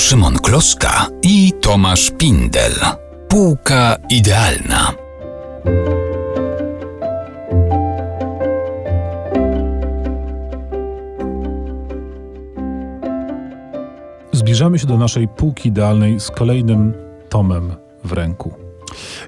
Szymon Kloszka i Tomasz Pindel. Półka idealna. Zbliżamy się do naszej półki idealnej z kolejnym tomem w ręku.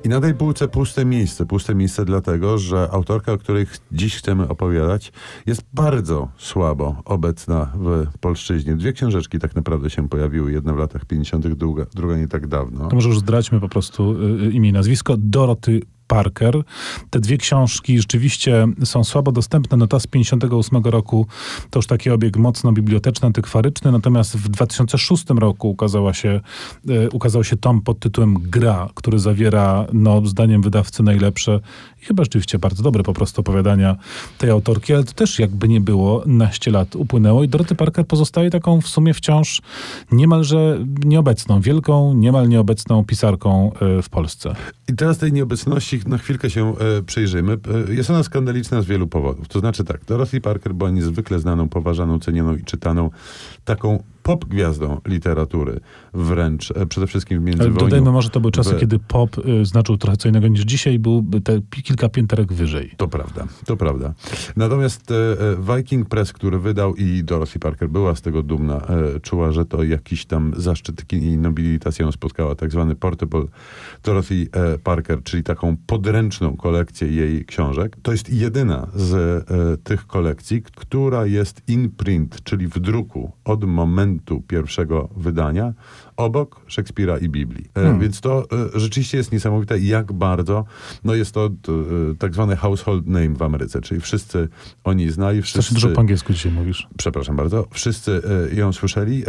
I na tej półce puste miejsce. Puste miejsce dlatego, że autorka, o której dziś chcemy opowiadać, jest bardzo słabo obecna w polszczyźnie. Dwie książeczki tak naprawdę się pojawiły. Jedna w latach 50., druga, druga nie tak dawno. To może już zdradźmy po prostu y, imię i nazwisko. Doroty Parker. Te dwie książki rzeczywiście są słabo dostępne. No ta z 58 roku to już taki obieg mocno biblioteczny, antykwaryczny, natomiast w 2006 roku ukazała się, e, ukazał się tom pod tytułem Gra, który zawiera, no zdaniem wydawcy najlepsze i chyba rzeczywiście bardzo dobre po prostu opowiadania tej autorki, ale to też jakby nie było, naście lat upłynęło i Doroty Parker pozostaje taką w sumie wciąż niemalże nieobecną, wielką, niemal nieobecną pisarką e, w Polsce. I teraz tej nieobecności na chwilkę się e, przyjrzymy. E, jest ona skandaliczna z wielu powodów. To znaczy tak, Dorothy Parker była niezwykle znaną, poważaną, cenioną i czytaną taką pop gwiazdą literatury wręcz, e, przede wszystkim w międzywojniu. Ale dodajmy może, to były czasy, w... kiedy pop y, znaczył trochę co innego niż dzisiaj, był te kilka pięterek wyżej. To prawda, to prawda. Natomiast e, e, Viking Press, który wydał i Dorothy Parker była z tego dumna, e, czuła, że to jakiś tam zaszczyt i nobilitację spotkała, tak zwany Portable Dorothy e, Parker, czyli taką podręczną kolekcję jej książek. To jest jedyna z e, tych kolekcji, która jest in print, czyli w druku od momentu momentu pierwszego wydania obok Szekspira i Biblii. E, hmm. Więc to e, rzeczywiście jest niesamowite, jak bardzo, no jest to e, tak zwany household name w Ameryce, czyli wszyscy oni znali, wszyscy... Strasznie dużo po angielsku dzisiaj mówisz. Przepraszam bardzo. Wszyscy ją słyszeli.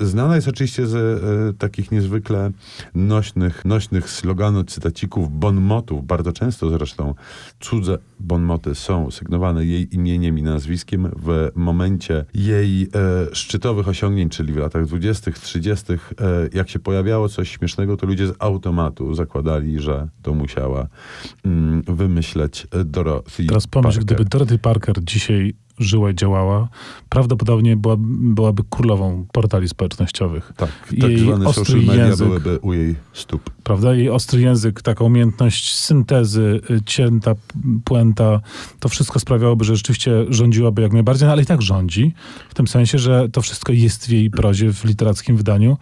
Znana jest oczywiście z takich niezwykle nośnych, nośnych sloganów, cytacików, bonmotów. Bardzo często zresztą cudze bonmoty są sygnowane jej imieniem i nazwiskiem w momencie jej szczytowych osiągnięć, czyli w latach 20., 30., E, jak się pojawiało coś śmiesznego, to ludzie z automatu zakładali, że to musiała mm, wymyśleć Dorothy Teraz pomyśl, Parker. gdyby Dorothy Parker dzisiaj żyła i działała, prawdopodobnie była, byłaby królową portali społecznościowych. Tak, tak jej zwane media język, byłyby u jej stóp. Prawda? Jej ostry język, taka umiejętność syntezy, y, cięta, puenta, to wszystko sprawiałoby, że rzeczywiście rządziłaby jak najbardziej, no ale i tak rządzi, w tym sensie, że to wszystko jest w jej prozie, w literackim wydaniu,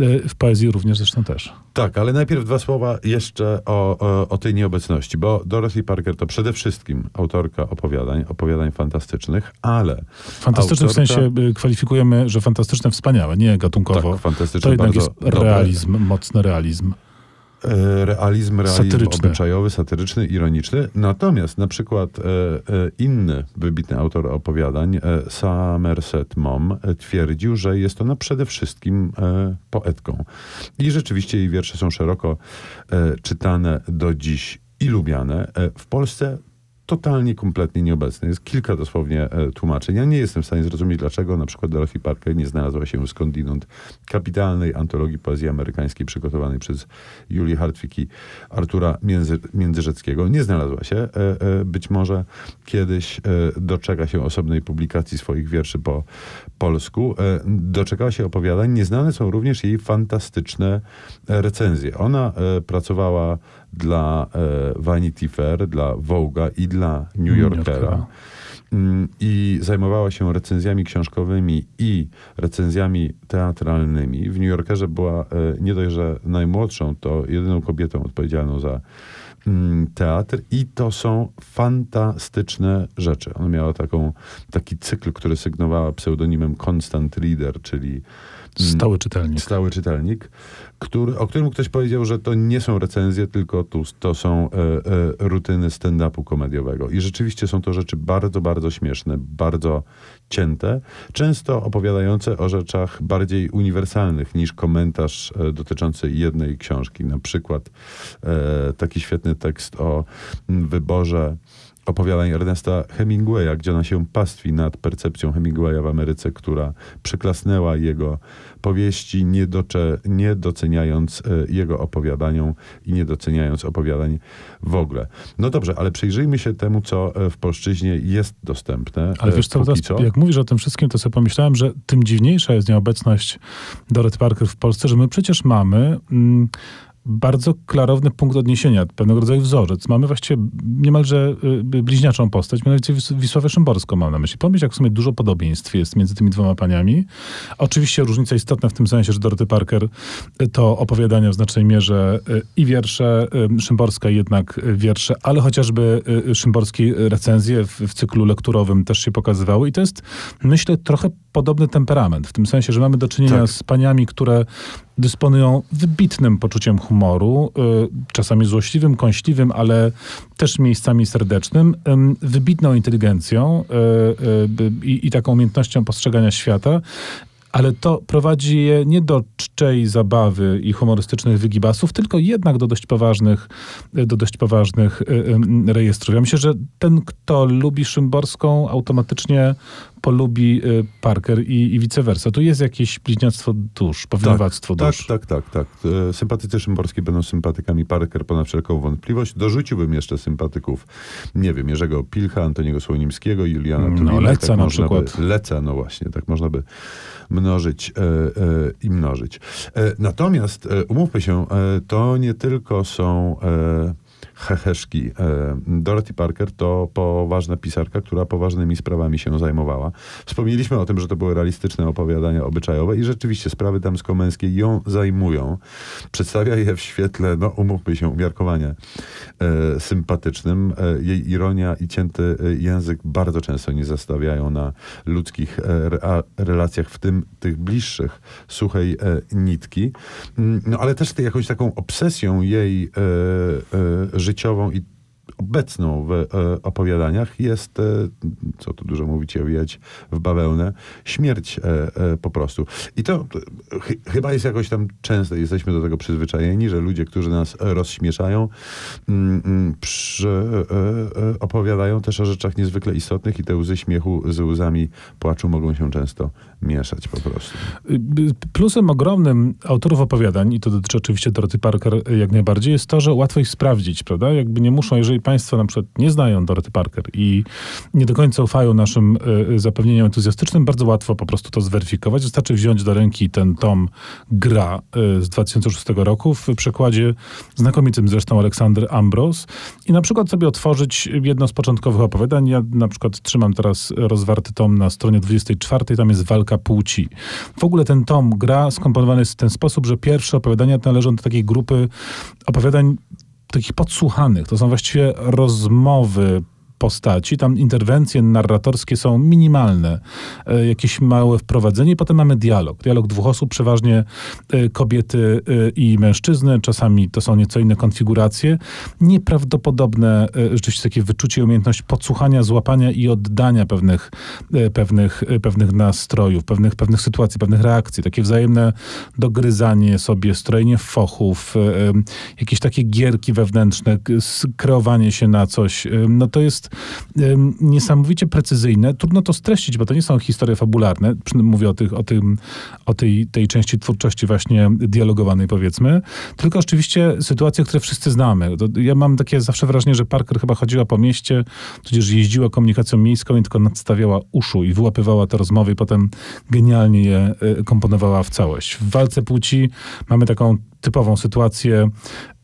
y, w poezji również zresztą też. Tak, ale najpierw dwa słowa jeszcze o, o, o tej nieobecności, bo Dorothy Parker to przede wszystkim autorka opowiadań, opowiadań fantastycznych, ale... Fantastyczne autorka... w sensie y, kwalifikujemy, że fantastyczne wspaniałe, nie gatunkowo. Tak, fantastyczne, To jednak jest realizm, dobre. mocny realizm e, realizm, realizm satyryczny. obyczajowy, satyryczny, ironiczny. Natomiast na przykład e, e, inny wybitny autor opowiadań, e, Somerset e, twierdził, że jest ona przede wszystkim poetką. I rzeczywiście jej wiersze są szeroko czytane do dziś i lubiane. W Polsce totalnie, kompletnie nieobecny. Jest kilka dosłownie e, tłumaczeń. Ja nie jestem w stanie zrozumieć, dlaczego na przykład Dorothy Parker nie znalazła się skądinąd kapitalnej antologii poezji amerykańskiej przygotowanej przez Julie Hartwig i Artura Między, Międzyrzeckiego. Nie znalazła się. E, e, być może kiedyś doczeka się osobnej publikacji swoich wierszy po polsku. Doczekała się opowiadań. Nieznane są również jej fantastyczne recenzje. Ona pracowała dla Vanity Fair, dla Vogue'a i dla dla New Yorkera. Mm, I zajmowała się recenzjami książkowymi i recenzjami teatralnymi. W New Yorkerze była e, nie dość, że najmłodszą, to jedyną kobietą odpowiedzialną za mm, teatr i to są fantastyczne rzeczy. Ona miała taką, taki cykl, który sygnowała pseudonimem Constant Reader, czyli Stały czytelnik. Stały czytelnik, który, o którym ktoś powiedział, że to nie są recenzje, tylko to, to są e, e, rutyny stand-upu komediowego. I rzeczywiście są to rzeczy bardzo, bardzo śmieszne, bardzo cięte, często opowiadające o rzeczach bardziej uniwersalnych niż komentarz e, dotyczący jednej książki. Na przykład e, taki świetny tekst o wyborze opowiadań Ernesta Hemingwaya, gdzie ona się pastwi nad percepcją Hemingwaya w Ameryce, która przyklasnęła jego powieści, nie, docze, nie doceniając e, jego opowiadaniom i nie doceniając opowiadań w ogóle. No dobrze, ale przyjrzyjmy się temu, co e, w polszczyźnie jest dostępne. Ale wiesz co, teraz, co, jak mówisz o tym wszystkim, to sobie pomyślałem, że tym dziwniejsza jest nieobecność Dorothy Parker w Polsce, że my przecież mamy... Mm, bardzo klarowny punkt odniesienia, pewnego rodzaju wzorzec. Mamy właściwie niemalże y, bliźniaczą postać, mianowicie Wisławę Szymborską mam na myśli. Pomyśl, jak w sumie dużo podobieństw jest między tymi dwoma paniami. Oczywiście różnica istotna w tym sensie, że Dorothy Parker y, to opowiadania w znacznej mierze y, i wiersze, Szymborska jednak wiersze, ale chociażby Szymborskiej recenzje w, w cyklu lekturowym też się pokazywały i to jest, myślę, trochę podobny temperament, w tym sensie, że mamy do czynienia tak. z paniami, które dysponują wybitnym poczuciem humoru, y, czasami złośliwym, kąśliwym, ale też miejscami serdecznym, wybitną inteligencją y, y, i taką umiejętnością postrzegania świata ale to prowadzi je nie do czczej zabawy i humorystycznych wygibasów, tylko jednak do dość poważnych, do dość poważnych rejestrów. Ja myślę, że ten, kto lubi Szymborską, automatycznie polubi y, Parker i, i vice versa. Tu jest jakieś bliźniactwo dusz, powinnowactwo tak, dusz. Tak, tak, tak, tak. Sympatycy szymborskie będą sympatykami Parker ponad wszelką wątpliwość. Dorzuciłbym jeszcze sympatyków, nie wiem, Jerzego Pilcha, Antoniego Słonimskiego, Juliana Tulina. No, Leca tak na przykład. By, Leca, no właśnie, tak można by mnożyć e, e, i mnożyć. E, natomiast, umówmy się, to nie tylko są heheszki. E, Dorothy Parker to poważna pisarka, która poważnymi sprawami się zajmowała. Wspomnieliśmy o tym, że to były realistyczne opowiadania obyczajowe i rzeczywiście sprawy damsko-męskie ją zajmują. Przedstawia je w świetle, no umówmy się, umiarkowanie e, sympatycznym. E, jej ironia i cięty język bardzo często nie zastawiają na ludzkich e, relacjach, w tym tych bliższych, suchej e, nitki. Mm, no ale też jakąś taką obsesją jej e, życiową i obecną w e, opowiadaniach jest, e, co tu dużo mówić, owijać w bawełnę, śmierć e, po prostu. I to ch chyba jest jakoś tam częste, jesteśmy do tego przyzwyczajeni, że ludzie, którzy nas rozśmieszają, mm, mm przy, opowiadają też o rzeczach niezwykle istotnych i te łzy śmiechu z łzami płaczu mogą się często mieszać po prostu. Plusem ogromnym autorów opowiadań, i to dotyczy oczywiście Doroty Parker jak najbardziej, jest to, że łatwo ich sprawdzić, prawda? Jakby nie muszą, jeżeli Państwo na przykład nie znają Doroty Parker i nie do końca ufają naszym y, zapewnieniom entuzjastycznym, bardzo łatwo po prostu to zweryfikować. Wystarczy wziąć do ręki ten tom Gra y, z 2006 roku w przekładzie znakomitym zresztą Aleksander Ambros i na przykład sobie otworzyć jedno z początkowych opowiadań. Ja na przykład trzymam teraz rozwarty tom na stronie 24, tam jest walka płci. W ogóle ten tom Gra skomponowany jest w ten sposób, że pierwsze opowiadania należą do takiej grupy opowiadań takich podsłuchanych. To są właściwie rozmowy postaci. Tam interwencje narratorskie są minimalne. E, jakieś małe wprowadzenie. Potem mamy dialog. Dialog dwóch osób, przeważnie e, kobiety e, i mężczyzny. Czasami to są nieco inne konfiguracje. Nieprawdopodobne rzeczywiście takie wyczucie, umiejętność podsłuchania, złapania i oddania pewnych, pewnych, pewnych nastrojów, pewnych, pewnych sytuacji, pewnych reakcji. Takie wzajemne dogryzanie sobie, strojenie fochów, jakieś takie gierki wewnętrzne, kreowanie się na coś. No to jest niesamowicie precyzyjne. Trudno to streścić, bo to nie są historie fabularne. Mówię o, tych, o, tym, o tej, tej części twórczości właśnie dialogowanej, powiedzmy. Tylko oczywiście sytuacje, które wszyscy znamy. Ja mam takie zawsze wrażenie, że Parker chyba chodziła po mieście, tudzież jeździła komunikacją miejską i tylko nadstawiała uszu i wyłapywała te rozmowy i potem genialnie je e, komponowała w całość. W walce płci mamy taką typową sytuację.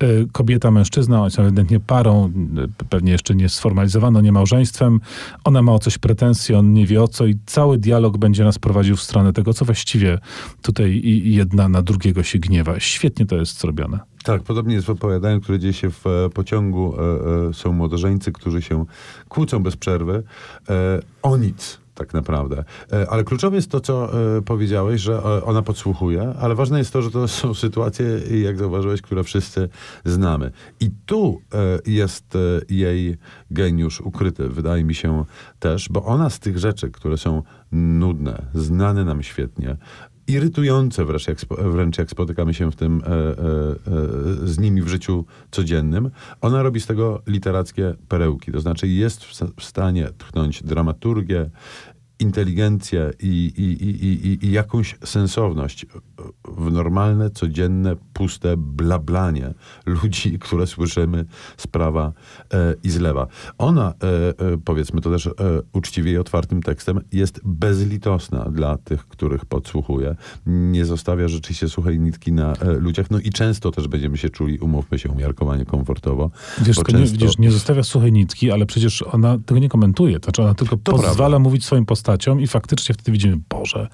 Y, kobieta, mężczyzna, oni są ewidentnie parą, y, pewnie jeszcze nie sformalizowano, nie małżeństwem. Ona ma o coś pretensje, on nie wie o co i cały dialog będzie nas prowadził w stronę tego, co właściwie tutaj jedna na drugiego się gniewa. Świetnie to jest zrobione. Tak, podobnie jest w opowiadaniu, które dzieje się w e, pociągu. E, e, są młodożeńcy, którzy się kłócą bez przerwy o nic tak naprawdę. E, ale kluczowe jest to, co e, powiedziałeś, że e, ona podsłuchuje, ale ważne jest to, że to są sytuacje, jak zauważyłeś, które wszyscy znamy. I tu jest jej geniusz ukryty, wydaje mi się też, bo ona z tych rzeczy, które są nudne, znane nam świetnie, irytujące wręcz jak, wręcz jak spotykamy się w tym e, e, e, z nimi w życiu codziennym, ona robi z tego literackie perełki. To znaczy jest w stanie tchnąć dramaturgię, inteligencję i, i, i, i, jakąś sensowność w normalne, codzienne, puste blablanie ludzi, które słyszymy z prawa e, i z lewa. Ona, e, e, powiedzmy to też e, uczciwie i otwartym tekstem, jest bezlitosna dla tych, których podsłuchuje. Nie zostawia rzeczywiście suchej nitki na e, ludziach. No i często też będziemy się czuli, umówmy się, umiarkowanie komfortowo. Wiesz, często... nie, widzisz, nie zostawia suchej nitki, ale przecież ona tego nie komentuje. To znaczy ona tylko to pozwala prawda. mówić swoim postaciom i faktycznie wtedy widzimy, Boże,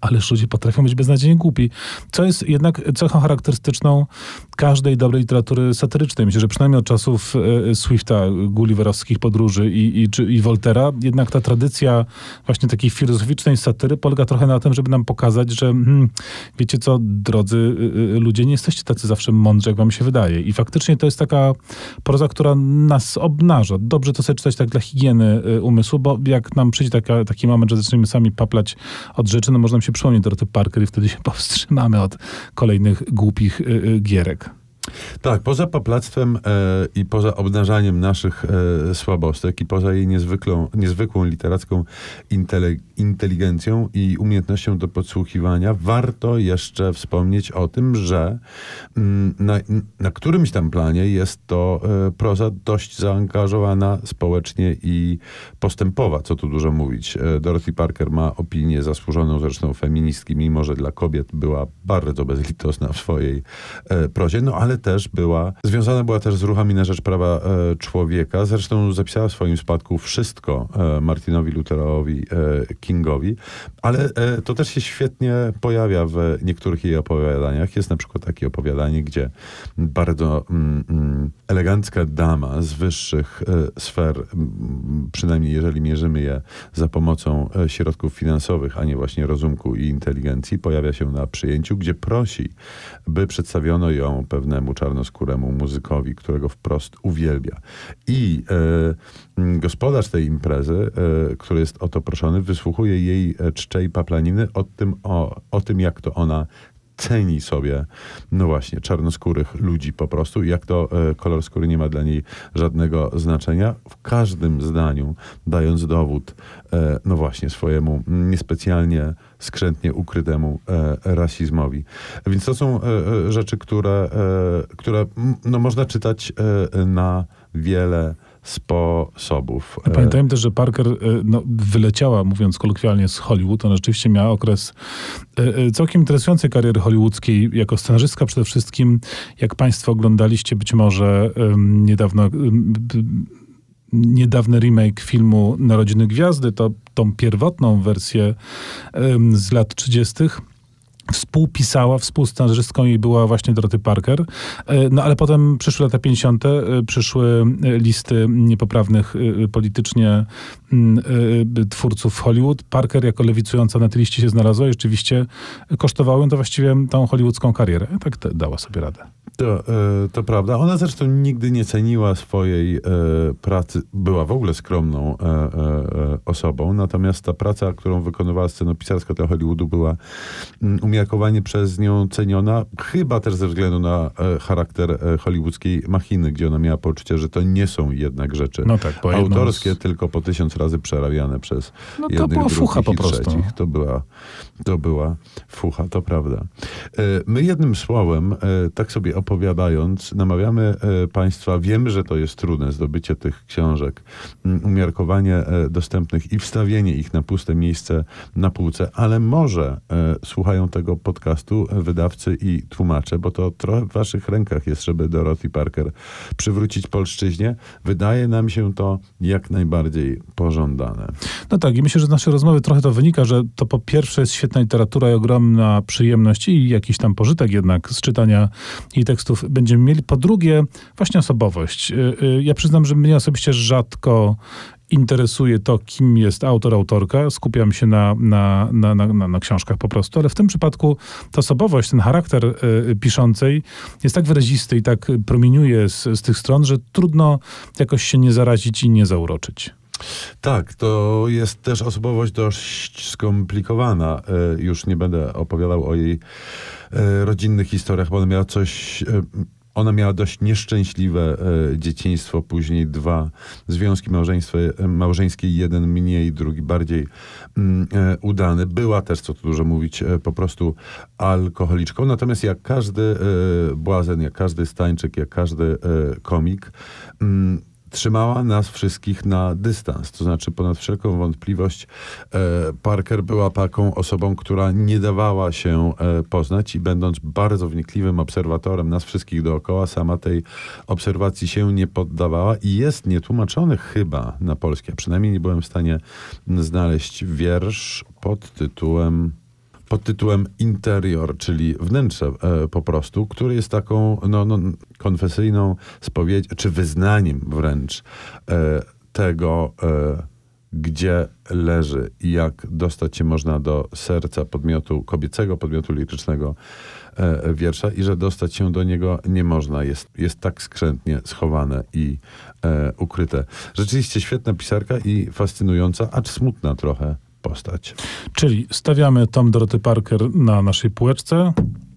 ależ ludzie potrafią być beznadziejnie głupi. Co jest jednak cechą charakterystyczną każdej dobrej literatury satyrycznej. Myślę, że przynajmniej od czasów e, Swifta, Gulliverowskich podróży i, i, czy, i Voltera, jednak ta tradycja właśnie takiej filozoficznej satyry polega trochę na tym, żeby nam pokazać, że hmm, wiecie co, drodzy y, y, ludzie, nie jesteście tacy zawsze mądrzy, jak wam się wydaje. I faktycznie to jest taka proza, która nas obnaża. Dobrze to sobie czytać tak dla higieny y, umysłu, bo jak nam przyjdzie taka, taki moment, że zaczniemy sami paplać od rzeczy, no można nam się przypomnieć Doroty Parker i wtedy się powstrzymamy od kolejnych głupich gierek. Tak, poza paplactwem e, i poza obnażaniem naszych e, słabostek i poza jej niezwykłą, niezwykłą literacką intele, inteligencją i umiejętnością do podsłuchiwania, warto jeszcze wspomnieć o tym, że mm, na, na którymś tam planie jest to e, proza dość zaangażowana społecznie i postępowa, co tu dużo mówić. E, Dorothy Parker ma opinię zasłużoną zresztą feministki, mimo że dla kobiet była bardzo bezlitosna w swojej e, prozie, no ale też była, związana była też z ruchami na rzecz prawa e, człowieka. Zresztą zapisała w swoim spadku wszystko e, Martinowi Lutherowi e, Kingowi, ale e, to też się świetnie pojawia w niektórych jej opowiadaniach. Jest na przykład takie opowiadanie, gdzie bardzo mm, mm, elegancka dama z wyższych e, sfer, przynajmniej jeżeli mierzymy je za pomocą e, środków finansowych, a nie właśnie rozumku i inteligencji, pojawia się na przyjęciu, gdzie prosi, by przedstawiono ją pewnemu czarnoskóremu muzykowi, którego wprost uwielbia. I e, gospodarz tej imprezy, e, który jest o to proszony, wysłuchuje jej e, czczej paplaniny o tym, o, o tym, jak to ona ceni sobie, no właśnie, czarnoskórych ludzi po prostu. Jak to e, kolor skóry nie ma dla niej żadnego znaczenia. W każdym zdaniu, dając dowód, e, no właśnie, swojemu niespecjalnie skrzętnie ukrytemu e, rasizmowi. Więc to są rzeczy, które, które no, można czytać na wiele sposobów. Pamiętajmy też, że Parker e, no, wyleciała, mówiąc kolokwialnie, z Hollywood. Ona rzeczywiście miała okres e, e, całkiem interesującej kariery hollywoodzkiej, jako scenarzystka przede wszystkim. Jak Państwo oglądaliście być może niedawno niedawny remake filmu Narodziny Gwiazdy, to tą pierwotną wersję z lat 30 współpisała, współscenarzystką jej była właśnie Dorothy Parker. E, no ale potem przyszły lata 50., e, przyszły e, listy niepoprawnych politycznie twórców w Hollywood. Parker jako lewicująca na tej liście się znalazła i rzeczywiście kosztowało ją to właściwie tą hollywoodzką karierę. Tak dała sobie radę. To, to prawda. Ona zresztą nigdy nie ceniła swojej pracy. Była w ogóle skromną osobą, natomiast ta praca, którą wykonywała scenopisarska dla Hollywoodu była umiejętnością umiarkowanie przez nią ceniona, chyba też ze względu na e, charakter e, hollywoodzkiej machiny, gdzie ona miała poczucie, że to nie są jednak rzeczy no tak, autorskie, z... tylko po tysiąc razy przerabiane przez no to jednych, była fucha po prostu. Trzecich. To była, to była fucha, to prawda. E, my jednym słowem, tak sobie opowiadając, namawiamy Państwa, wiemy, że to jest trudne, zdobycie tych książek, umiarkowanie dostępnych i wstawienie ich na puste miejsce na półce, ale może słuchają tego tego podcastu wydawcy i tłumacze, bo to trochę w waszych rękach jest, żeby Dorothy Parker przywrócić polszczyźnie. Wydaje nam się to jak najbardziej pożądane. No tak, i myślę, że z naszej rozmowy trochę to wynika, że to po pierwsze jest świetna literatura i ogromna przyjemność i jakiś tam pożytek jednak z czytania jej tekstów będziemy mieli. Po drugie, właśnie osobowość. Y, y, ja przyznam, że mnie osobiście rzadko interesuje to, kim jest autor, autorka. Skupiam się na, na, na, na, na książkach po prostu, ale w tym przypadku ta osobowość, ten charakter y, piszącej jest tak wyrazisty i tak promieniuje z, z tych stron, że trudno jakoś się nie zarazić i nie zauroczyć. Tak, to jest też osobowość dość skomplikowana. E, już nie będę opowiadał o jej e, rodzinnych historiach, bo ona miała coś ona miała dość nieszczęśliwe e, dzieciństwo, później dwa związki małżeńskie, jeden mniej, drugi bardziej mm, e, udany. Była też, co tu dużo mówić, e, po prostu alkoholiczką. Natomiast jak każdy e, błazen, jak każdy stańczyk, jak każdy e, komik, mm, trzymała nas wszystkich na dystans. To znaczy, ponad wszelką wątpliwość, e, Parker była taką osobą, która nie dawała się e, poznać i będąc bardzo wnikliwym obserwatorem nas wszystkich dookoła, sama tej obserwacji się nie poddawała i jest nietłumaczony chyba na polskie. Przynajmniej nie byłem w stanie znaleźć wiersz pod tytułem pod tytułem Interior, czyli wnętrze e, po prostu, który jest taką no, no, konfesyjną spowiedź, czy wyznaniem wręcz e, tego, e, gdzie leży i jak dostać się można do serca podmiotu kobiecego, podmiotu lirycznego e, wiersza i że dostać się do niego nie można. Jest, jest tak skrzętnie schowane i e, ukryte. Rzeczywiście świetna pisarka i fascynująca, acz smutna trochę postać. Czyli stawiamy Tom Doroty Parker na naszej półeczce,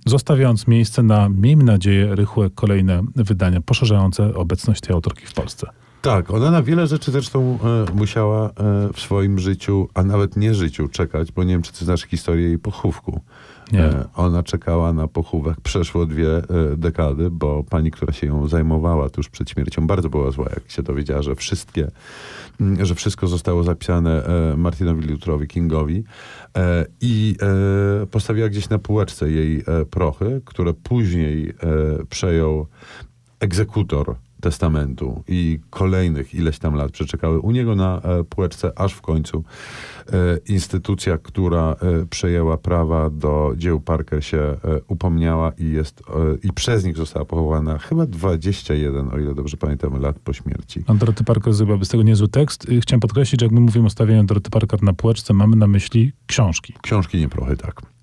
zostawiając miejsce na, miejmy nadzieję, rychłe kolejne wydania poszerzające obecność tej autorki w Polsce. Tak, ona na wiele rzeczy zresztą e, musiała e, w swoim życiu, a nawet nie życiu, czekać, bo nie wiem, czy ty znasz historię jej pochówku. Nie. E, ona czekała na pochówek, przeszło dwie e, dekady, bo pani, która się ją zajmowała tuż przed śmiercią, bardzo była zła, jak się dowiedziała, że wszystkie, że wszystko zostało zapisane e, Martinowi Lutherowi Kingowi i postawiła gdzieś na półeczce jej prochy, które później przejął egzekutor testamentu i kolejnych ileś tam lat przeczekały u niego na e, półeczce, aż w końcu e, instytucja, która e, przejęła prawa do dzieł Parker się upomniała i jest i przez nich została pochowana chyba 21, o ile dobrze pamiętam, lat po śmierci. A Doroty Parker zrobiłaby z tego niezły tekst. Chciałem podkreślić, że jak my mówimy o stawianiu Doroty Parker na półeczce, mamy na myśli książki. Książki, nie prochy, tak.